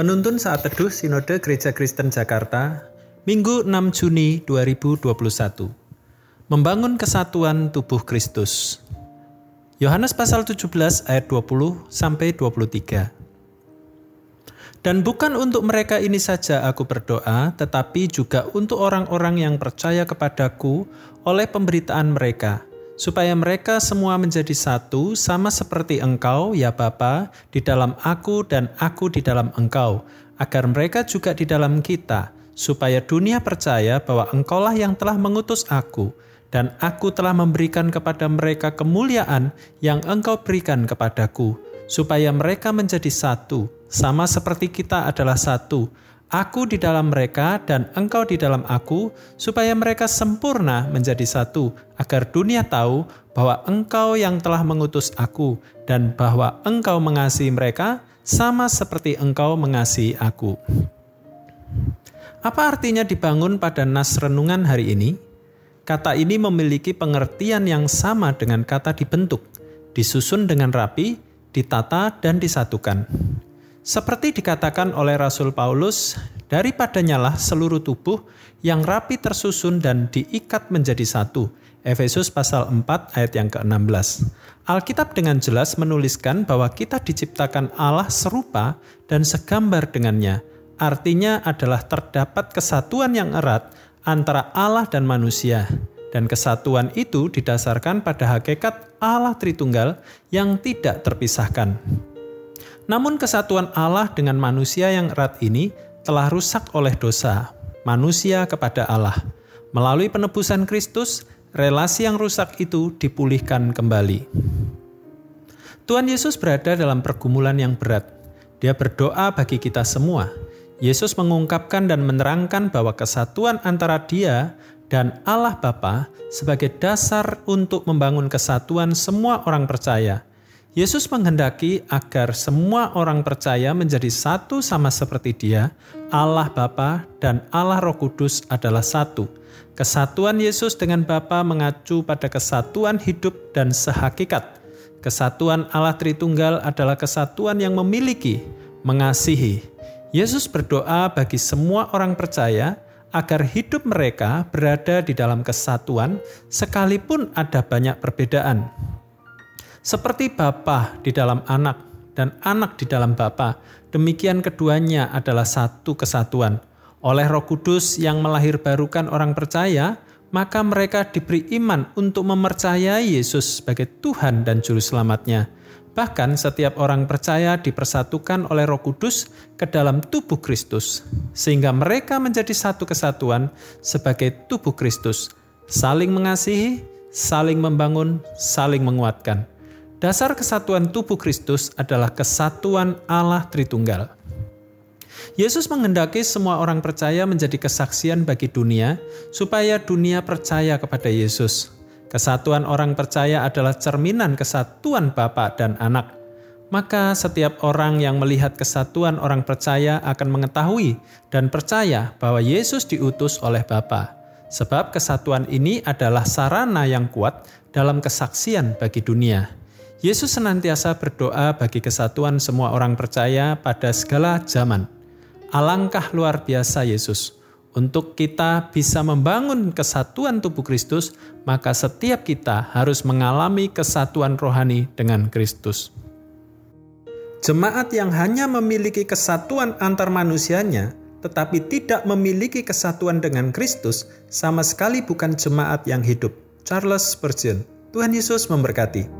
Penuntun saat teduh Sinode Gereja Kristen Jakarta, Minggu 6 Juni 2021. Membangun kesatuan tubuh Kristus. Yohanes pasal 17 ayat 20 sampai 23. Dan bukan untuk mereka ini saja aku berdoa, tetapi juga untuk orang-orang yang percaya kepadaku oleh pemberitaan mereka, supaya mereka semua menjadi satu, sama seperti Engkau, ya Bapa, di dalam aku dan aku di dalam Engkau, agar mereka juga di dalam kita, supaya dunia percaya bahwa Engkaulah yang telah mengutus aku, dan aku telah memberikan kepada mereka kemuliaan yang Engkau berikan kepadaku, supaya mereka menjadi satu, sama seperti kita adalah satu, Aku di dalam mereka dan engkau di dalam aku, supaya mereka sempurna menjadi satu, agar dunia tahu bahwa engkau yang telah mengutus aku, dan bahwa engkau mengasihi mereka sama seperti engkau mengasihi aku. Apa artinya dibangun pada nas renungan hari ini? Kata ini memiliki pengertian yang sama dengan kata dibentuk, disusun dengan rapi, ditata, dan disatukan. Seperti dikatakan oleh Rasul Paulus, daripadanya lah seluruh tubuh yang rapi tersusun dan diikat menjadi satu. Efesus pasal 4 ayat yang ke-16. Alkitab dengan jelas menuliskan bahwa kita diciptakan Allah serupa dan segambar dengannya. Artinya adalah terdapat kesatuan yang erat antara Allah dan manusia. Dan kesatuan itu didasarkan pada hakikat Allah Tritunggal yang tidak terpisahkan. Namun kesatuan Allah dengan manusia yang erat ini telah rusak oleh dosa manusia kepada Allah. Melalui penebusan Kristus, relasi yang rusak itu dipulihkan kembali. Tuhan Yesus berada dalam pergumulan yang berat. Dia berdoa bagi kita semua. Yesus mengungkapkan dan menerangkan bahwa kesatuan antara Dia dan Allah Bapa sebagai dasar untuk membangun kesatuan semua orang percaya – Yesus menghendaki agar semua orang percaya menjadi satu sama seperti Dia, Allah Bapa dan Allah Roh Kudus adalah satu. Kesatuan Yesus dengan Bapa mengacu pada kesatuan hidup dan sehakikat. Kesatuan Allah Tritunggal adalah kesatuan yang memiliki, mengasihi. Yesus berdoa bagi semua orang percaya agar hidup mereka berada di dalam kesatuan sekalipun ada banyak perbedaan. Seperti Bapa di dalam anak dan anak di dalam Bapa, demikian keduanya adalah satu kesatuan. Oleh Roh Kudus yang melahirbarukan orang percaya, maka mereka diberi iman untuk mempercayai Yesus sebagai Tuhan dan Juru Selamatnya. Bahkan setiap orang percaya dipersatukan oleh Roh Kudus ke dalam tubuh Kristus, sehingga mereka menjadi satu kesatuan sebagai tubuh Kristus, saling mengasihi, saling membangun, saling menguatkan. Dasar kesatuan tubuh Kristus adalah kesatuan Allah Tritunggal. Yesus menghendaki semua orang percaya menjadi kesaksian bagi dunia, supaya dunia percaya kepada Yesus. Kesatuan orang percaya adalah cerminan kesatuan Bapa dan Anak. Maka setiap orang yang melihat kesatuan orang percaya akan mengetahui dan percaya bahwa Yesus diutus oleh Bapa. Sebab kesatuan ini adalah sarana yang kuat dalam kesaksian bagi dunia. Yesus senantiasa berdoa bagi kesatuan semua orang percaya pada segala zaman. Alangkah luar biasa Yesus. Untuk kita bisa membangun kesatuan tubuh Kristus, maka setiap kita harus mengalami kesatuan rohani dengan Kristus. Jemaat yang hanya memiliki kesatuan antar manusianya, tetapi tidak memiliki kesatuan dengan Kristus, sama sekali bukan jemaat yang hidup. Charles Spurgeon. Tuhan Yesus memberkati.